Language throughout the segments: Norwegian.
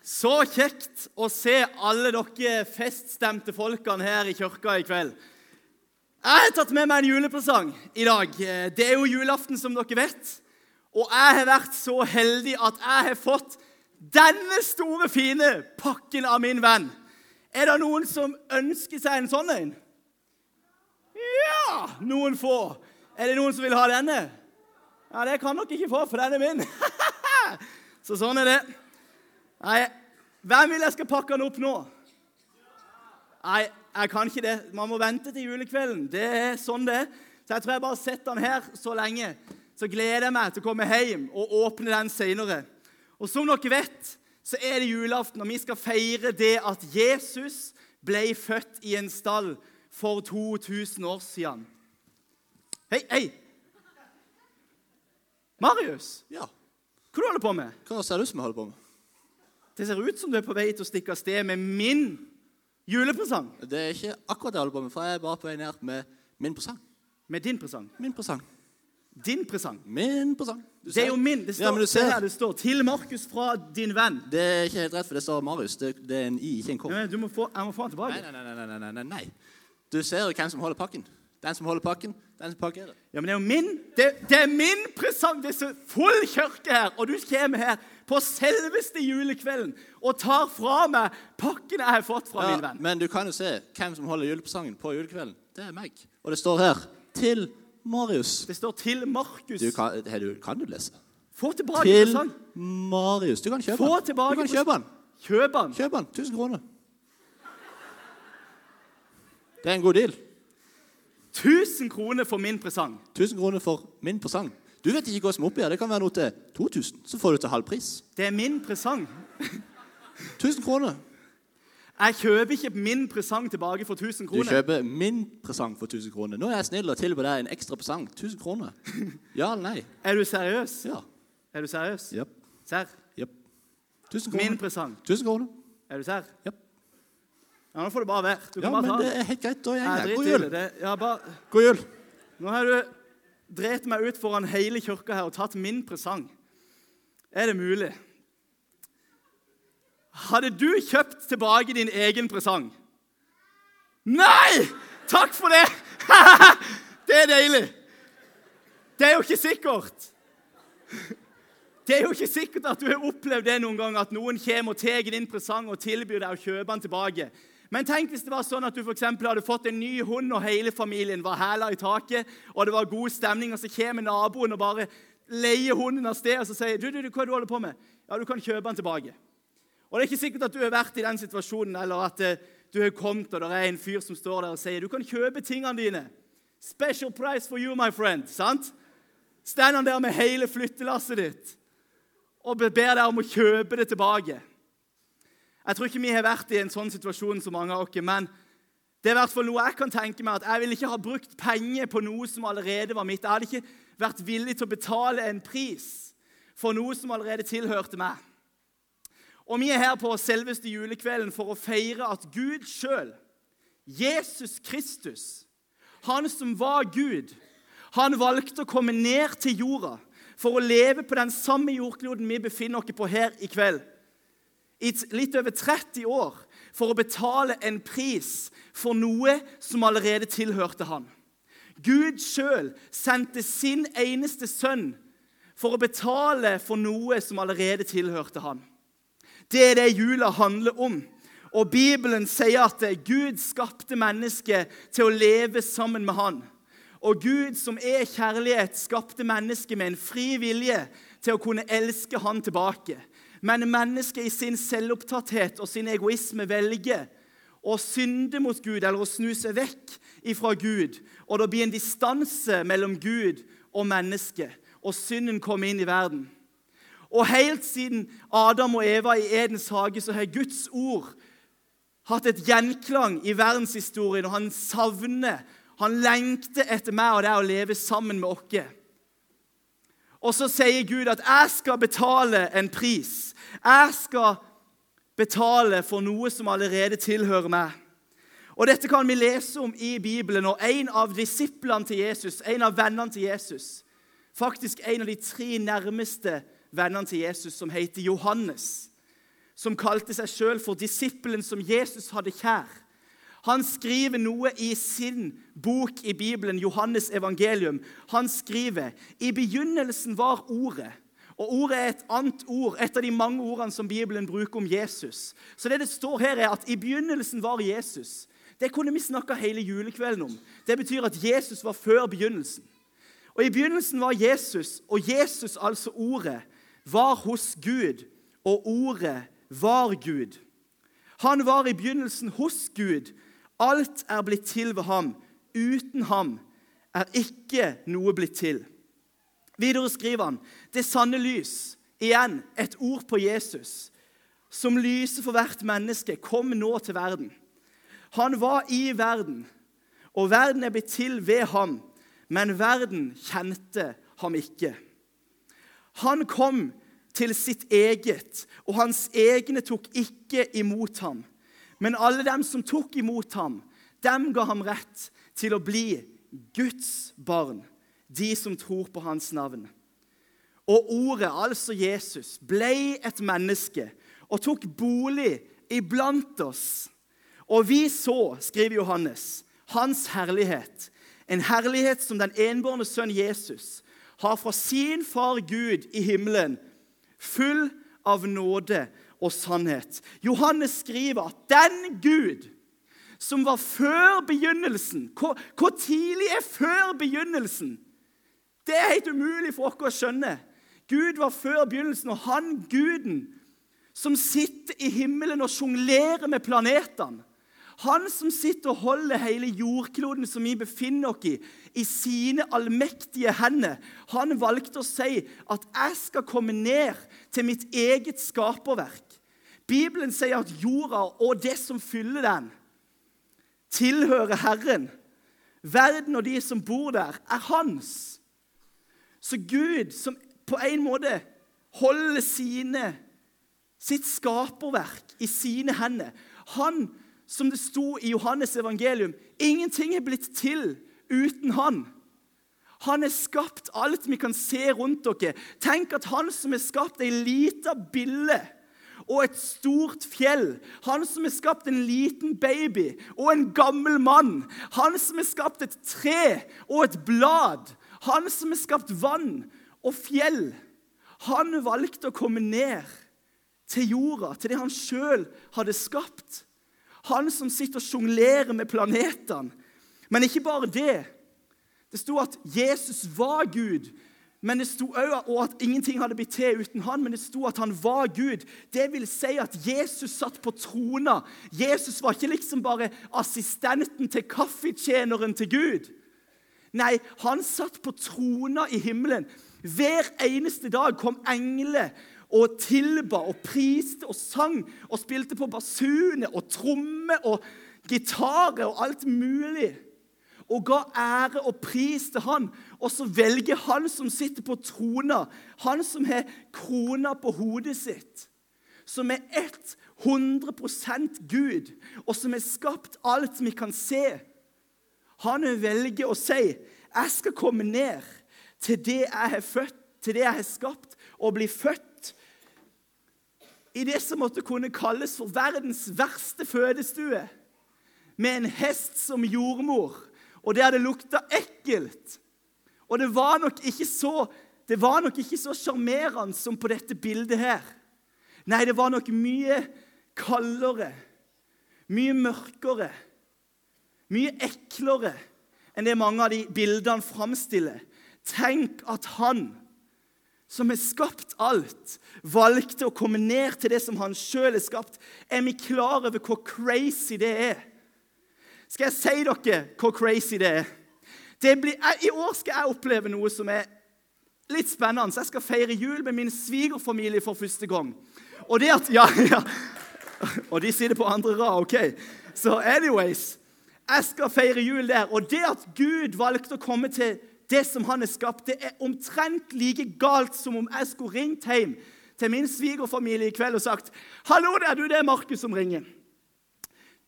Så kjekt å se alle dere feststemte folkene her i kirka i kveld. Jeg har tatt med meg en julepresang i dag. Det er jo julaften, som dere vet. Og jeg har vært så heldig at jeg har fått denne store, fine pakken av min venn. Er det noen som ønsker seg en sånn en? Ja, noen få. Er det noen som vil ha denne? Ja, Det kan dere ikke få, for den er min. så sånn er det. Nei, hvem vil jeg skal pakke den opp nå? Nei, jeg kan ikke det. Man må vente til julekvelden. Det er sånn det er. Så jeg tror jeg bare setter den her så lenge. Så gleder jeg meg til å komme hjem og åpne den senere. Og som dere vet, så er det julaften, og vi skal feire det at Jesus ble født i en stall for 2000 år siden. Hei, hei! Marius, Ja. hva du holder du på med? Hva ser du som jeg holder på med? Det ser ut som du er på vei til å stikke av sted med min julepresang. Det er ikke akkurat det jeg holder på med, for jeg er bare på vei ned med min presang. Med din presang. Min presang. Din presang. Min presang. Det er jo min. Det står, ja, men du se her, det står 'Til Markus fra din venn'. det er ikke helt rett, for det står Marius. Det, det er en I, ikke en K. Ja, men du må få, jeg må få den tilbake. Nei, nei, nei, nei, nei, nei, nei. Du ser jo hvem som holder pakken. Den som holder pakken, den som pakker det. Ja, men det er jo min det, det er min presang! Det er så full kirke her, og du kommer her på selveste julekvelden og tar fra meg pakken jeg har fått fra min Ja, venn. men du kan jo se hvem som holder julepresangen på julekvelden. Det er meg. Og det står her 'Til Marius'. Det står 'Til Markus'. Du kan, du, kan du lese? Få tilbake Til presang. Marius. Du kan kjøpe Få den. Du kan kjøpe den. Kjøp den. Kjøp den. 1000 kroner. Det er en god deal. 1000 kroner for min presang. 1000 kroner for min presang. Du vet ikke hva som er oppi her. Det kan være noe til 2000. Så får du til halv pris. Det er min presang. 1000 kroner. Jeg kjøper ikke min presang tilbake for 1000 Du kjøper min presang for 1000 kroner. Nå er jeg snill og tilbyr deg en ekstra presang. 1000 kroner. Ja eller nei? Er du seriøs? Ja. Er du seriøs? Jepp. Serr? Jepp. 1000 Min presang. 1000 kroner. Er du serr? Jepp. Ja, nå får det bare være. Du Ja, men ta det er helt greit. Da Nei, jeg. God jul. Ja, bare... God jul. Nå har du drept meg ut foran hele kirka her og tatt min presang. Er det mulig? Hadde du kjøpt tilbake din egen presang? Nei! Takk for det! Det er deilig. Det er jo ikke sikkert. Det er jo ikke sikkert at du har opplevd det noen gang, at noen kommer og tar din presang og tilbyr deg å kjøpe den tilbake. Men tenk hvis det var sånn at du eksempel hadde fått en ny hund, og hele familien var hæla i taket, og det var god stemning, og så kommer naboen og bare leier hunden av sted og så sier du, du, du, hva du holder på med? Ja, du kan kjøpe den tilbake. Og det er ikke sikkert at du har vært i den situasjonen, eller at eh, du har kommet, og det er en fyr som står der og sier du kan kjøpe tingene dine. Special price for you, my friend. sant? Står han der med hele flyttelasset ditt og ber deg om å kjøpe det tilbake. Jeg tror ikke vi har vært i en sånn situasjon som mange av dere, men det er i hvert fall noe jeg kan tenke meg at jeg ville ikke ha brukt penger på noe som allerede var mitt. Jeg hadde ikke vært villig til å betale en pris for noe som allerede tilhørte meg. Og vi er her på selveste julekvelden for å feire at Gud sjøl, Jesus Kristus, han som var Gud, han valgte å komme ned til jorda for å leve på den samme jordkloden vi befinner oss på her i kveld. I litt over 30 år for å betale en pris for noe som allerede tilhørte han. Gud sjøl sendte sin eneste sønn for å betale for noe som allerede tilhørte han. Det er det jula handler om. Og Bibelen sier at Gud skapte mennesket til å leve sammen med han. Og Gud, som er kjærlighet, skapte mennesket med en fri vilje til å kunne elske han tilbake. Men mennesket i sin selvopptatthet og sin egoisme velger å synde mot Gud eller å snu seg vekk ifra Gud. Og det blir en distanse mellom Gud og mennesket, og synden kommer inn i verden. Og helt siden Adam og Eva i Edens hage så har Guds ord hatt et gjenklang i verdenshistorien, og han savner, han lengter etter meg og deg å leve sammen med oss. Og så sier Gud at 'jeg skal betale en pris'. Jeg skal betale for noe som allerede tilhører meg. Og Dette kan vi lese om i Bibelen. Og en av disiplene til Jesus, en av vennene til Jesus, faktisk en av de tre nærmeste vennene til Jesus, som heter Johannes, som kalte seg sjøl for disippelen som Jesus hadde kjær, han skriver noe i sin bok i Bibelen, Johannes evangelium. Han skriver i begynnelsen var Ordet. Og Ordet er et annet ord, et av de mange ordene som Bibelen bruker om Jesus. Så det det står her er at i begynnelsen var Jesus. Det kunne vi snakka hele julekvelden om. Det betyr at Jesus var før begynnelsen. Og I begynnelsen var Jesus, og Jesus, altså Ordet, var hos Gud, og Ordet var Gud. Han var i begynnelsen hos Gud. Alt er blitt til ved ham. Uten ham er ikke noe blitt til. Videre skriver han det sanne lys, igjen et ord på Jesus, som lyser for hvert menneske, kom nå til verden. Han var i verden, og verden er blitt til ved ham, men verden kjente ham ikke. Han kom til sitt eget, og hans egne tok ikke imot ham. Men alle dem som tok imot ham, dem ga ham rett til å bli Guds barn, de som tror på hans navn. Og ordet, altså Jesus, ble et menneske og tok bolig iblant oss. Og vi så, skriver Johannes, hans herlighet, en herlighet som den enbårne sønn Jesus har fra sin far Gud i himmelen, full av nåde og sannhet. Johannes skriver at den Gud som var før begynnelsen Hvor, hvor tidlig er før begynnelsen? Det er helt umulig for oss å skjønne. Gud var før begynnelsen, og han guden som sitter i himmelen og sjonglerer med planetene han som sitter og holder hele jordkloden som vi befinner oss i, i sine allmektige hender, han valgte å si at 'jeg skal komme ned til mitt eget skaperverk'. Bibelen sier at jorda og det som fyller den, tilhører Herren. Verden og de som bor der, er hans. Så Gud, som på en måte holder sine, sitt skaperverk i sine hender Han som det sto i Johannes evangelium, ingenting er blitt til uten han. Han har skapt alt vi kan se rundt dere. Tenk at han som har skapt ei lita bille og et stort fjell, han som har skapt en liten baby og en gammel mann, han som har skapt et tre og et blad, han som har skapt vann og fjell, han valgte å komme ned til jorda, til det han sjøl hadde skapt. Han som sitter og sjonglerer med planetene. Men ikke bare det. Det sto at Jesus var Gud, men det sto også at ingenting hadde blitt til uten han, men det sto at han var Gud. Det vil si at Jesus satt på trona. Jesus var ikke liksom bare assistenten til kaffetjeneren til Gud. Nei, han satt på trona i himmelen. Hver eneste dag kom engler og tilba og priste og sang og spilte på basuner og trommer og gitarer og alt mulig. Og ga ære og pris til han. Og så velger han som sitter på trona, han som har krona på hodet sitt, som er 100% Gud, og som har skapt alt vi kan se. Han velger å si, 'Jeg skal komme ned til det jeg har født, til det jeg har skapt, og bli født i det som måtte kunne kalles for verdens verste fødestue, med en hest som jordmor, og der det lukta ekkelt. Og det var nok ikke så det var nok ikke så sjarmerende som på dette bildet her. Nei, det var nok mye kaldere, mye mørkere, mye eklere enn det mange av de bildene framstiller. Tenk at han som har skapt alt, valgte å komme ned til det som han sjøl har skapt, er vi klar over hvor crazy det er? Skal jeg si dere hvor crazy det er? Det blir, I år skal jeg oppleve noe som er litt spennende. Så Jeg skal feire jul med min svigerfamilie for første gang. Og det at, ja, ja. Og de sitter på andre rad, OK? Så anyways, jeg skal feire jul der. Og det at Gud valgte å komme til det som han har skapt, det er omtrent like galt som om jeg skulle ringt hjem til min svigerfamilie i kveld og sagt 'Hallo, det er du, det er Markus som ringer.'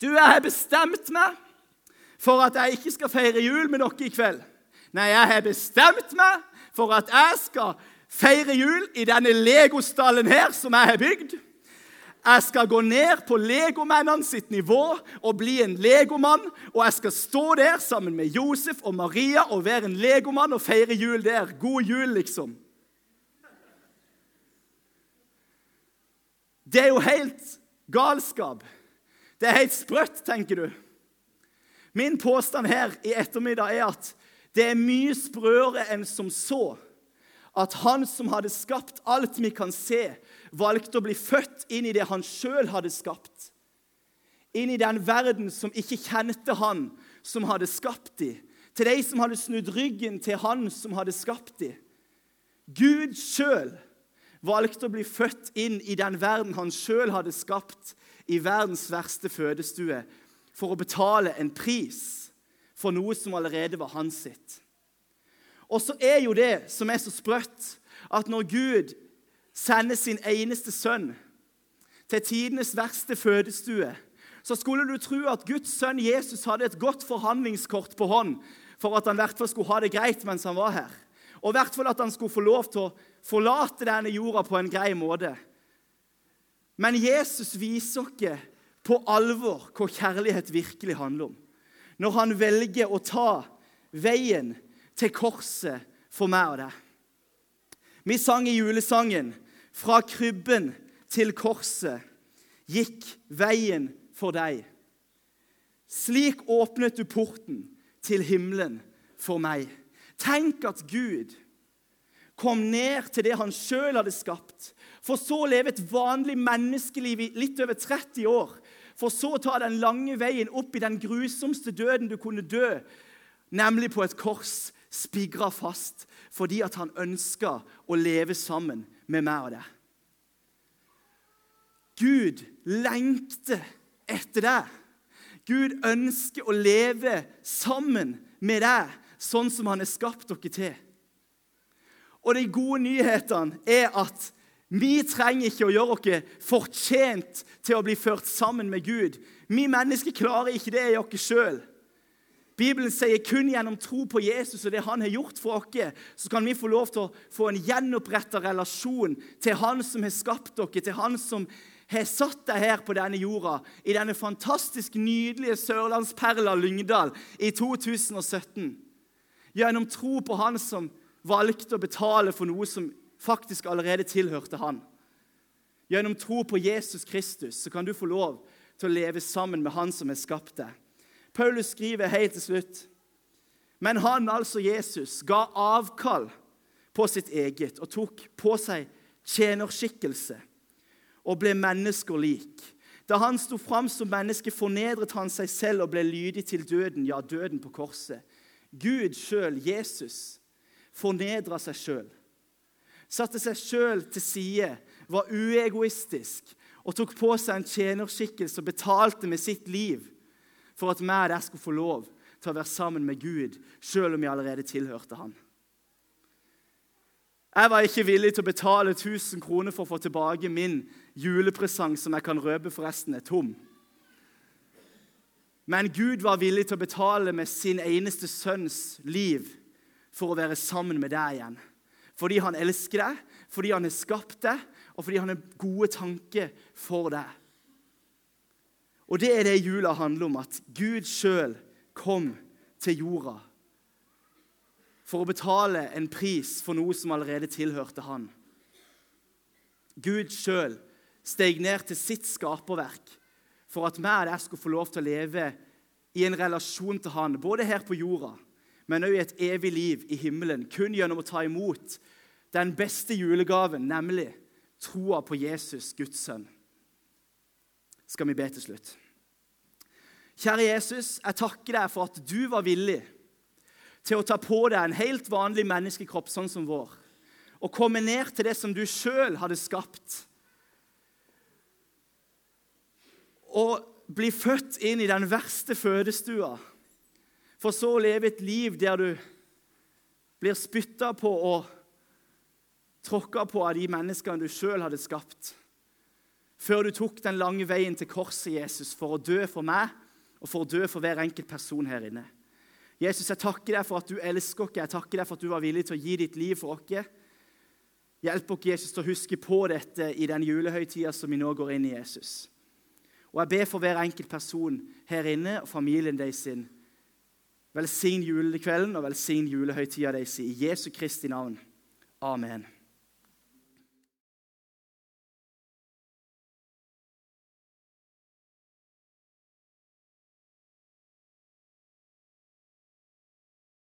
'Du, jeg har bestemt meg for at jeg ikke skal feire jul med dere i kveld.' 'Nei, jeg har bestemt meg for at jeg skal feire jul i denne legostallen her som jeg har bygd.' Jeg skal gå ned på legomennene sitt nivå og bli en legomann. Og jeg skal stå der sammen med Josef og Maria og være en legomann og feire jul der. God jul, liksom. Det er jo helt galskap. Det er helt sprøtt, tenker du. Min påstand her i ettermiddag er at det er mye sprøere enn som så at han som hadde skapt alt vi kan se, valgte å bli født inn i det han sjøl hadde skapt. Inn i den verden som ikke kjente han som hadde skapt dem. Til de som hadde snudd ryggen til han som hadde skapt dem. Gud sjøl valgte å bli født inn i den verden han sjøl hadde skapt, i verdens verste fødestue, for å betale en pris for noe som allerede var hans sitt. Og så er jo det som er så sprøtt, at når Gud sender sin eneste sønn til tidenes verste fødestue, så skulle du tro at Guds sønn Jesus hadde et godt forhandlingskort på hånd for at han i hvert fall skulle ha det greit mens han var her. Og i hvert fall at han skulle få lov til å forlate denne jorda på en grei måte. Men Jesus viser oss på alvor hva kjærlighet virkelig handler om. Når han velger å ta veien til korset for meg og deg. Vi sang i julesangen 'Fra krybben til korset gikk veien for deg'. Slik åpnet du porten til himmelen for meg. Tenk at Gud kom ned til det han sjøl hadde skapt, for så å leve et vanlig menneskeliv i litt over 30 år, for så å ta den lange veien opp i den grusomste døden du kunne dø, nemlig på et kors spigra fast fordi at han ønska å leve sammen med meg og deg. Gud lengter etter deg. Gud ønsker å leve sammen med deg, sånn som han har skapt dere til. Og de gode nyhetene er at vi trenger ikke å gjøre oss fortjent til å bli ført sammen med Gud. Vi mennesker klarer ikke det i oss sjøl. Bibelen sier kun gjennom tro på Jesus og det han har gjort for oss, så kan vi få lov til å få en gjenoppretta relasjon til han som har skapt dere, til han som har satt deg her på denne jorda, i denne fantastisk nydelige sørlandsperla Lyngdal i 2017. Gjennom tro på han som valgte å betale for noe som faktisk allerede tilhørte han. Gjennom tro på Jesus Kristus så kan du få lov til å leve sammen med han som har skapt deg. Paulus skriver helt til slutt Men han, altså Jesus, ga avkall på sitt eget og tok på seg tjenerskikkelse og ble mennesker lik. Da han sto fram som menneske, fornedret han seg selv og ble lydig til døden, ja, døden på korset. Gud sjøl, Jesus, fornedra seg sjøl. Satte seg sjøl til side, var uegoistisk og tok på seg en tjenerskikkelse og betalte med sitt liv for at vi der skulle få lov til å være sammen med Gud, selv om vi allerede tilhørte Han. Jeg var ikke villig til å betale 1000 kroner for å få tilbake min julepresang, som jeg kan røpe forresten er tom. Men Gud var villig til å betale med sin eneste sønns liv for å være sammen med deg igjen. Fordi han elsker deg, fordi han har skapt deg, og fordi han har gode tanker for deg. Og det er det jula handler om, at Gud sjøl kom til jorda for å betale en pris for noe som allerede tilhørte han. Gud sjøl steg ned til sitt skaperverk for at vi og deg skulle få lov til å leve i en relasjon til han, både her på jorda, men i et evig liv i himmelen, kun gjennom å ta imot den beste julegaven, nemlig troa på Jesus, Guds sønn. Skal vi be til slutt? Kjære Jesus, jeg takker deg for at du var villig til å ta på deg en helt vanlig menneskekropp sånn som vår, og komme ned til det som du sjøl hadde skapt. Og bli født inn i den verste fødestua, for så å leve et liv der du blir spytta på og tråkka på av de menneskene du sjøl hadde skapt, før du tok den lange veien til korset, Jesus, for å dø for meg og for å dø for hver enkelt person her inne. Jesus, jeg takker deg for at du elsker oss. Jeg takker deg for at du var villig til å gi ditt liv for oss. Hjelp oss, Jesus, til å huske på dette i den julehøytida som vi nå går inn i, Jesus. Og jeg ber for hver enkelt person her inne og familien deres sin. Velsign julekvelden og velsign julehøytida deres i Jesu Kristi navn. Amen.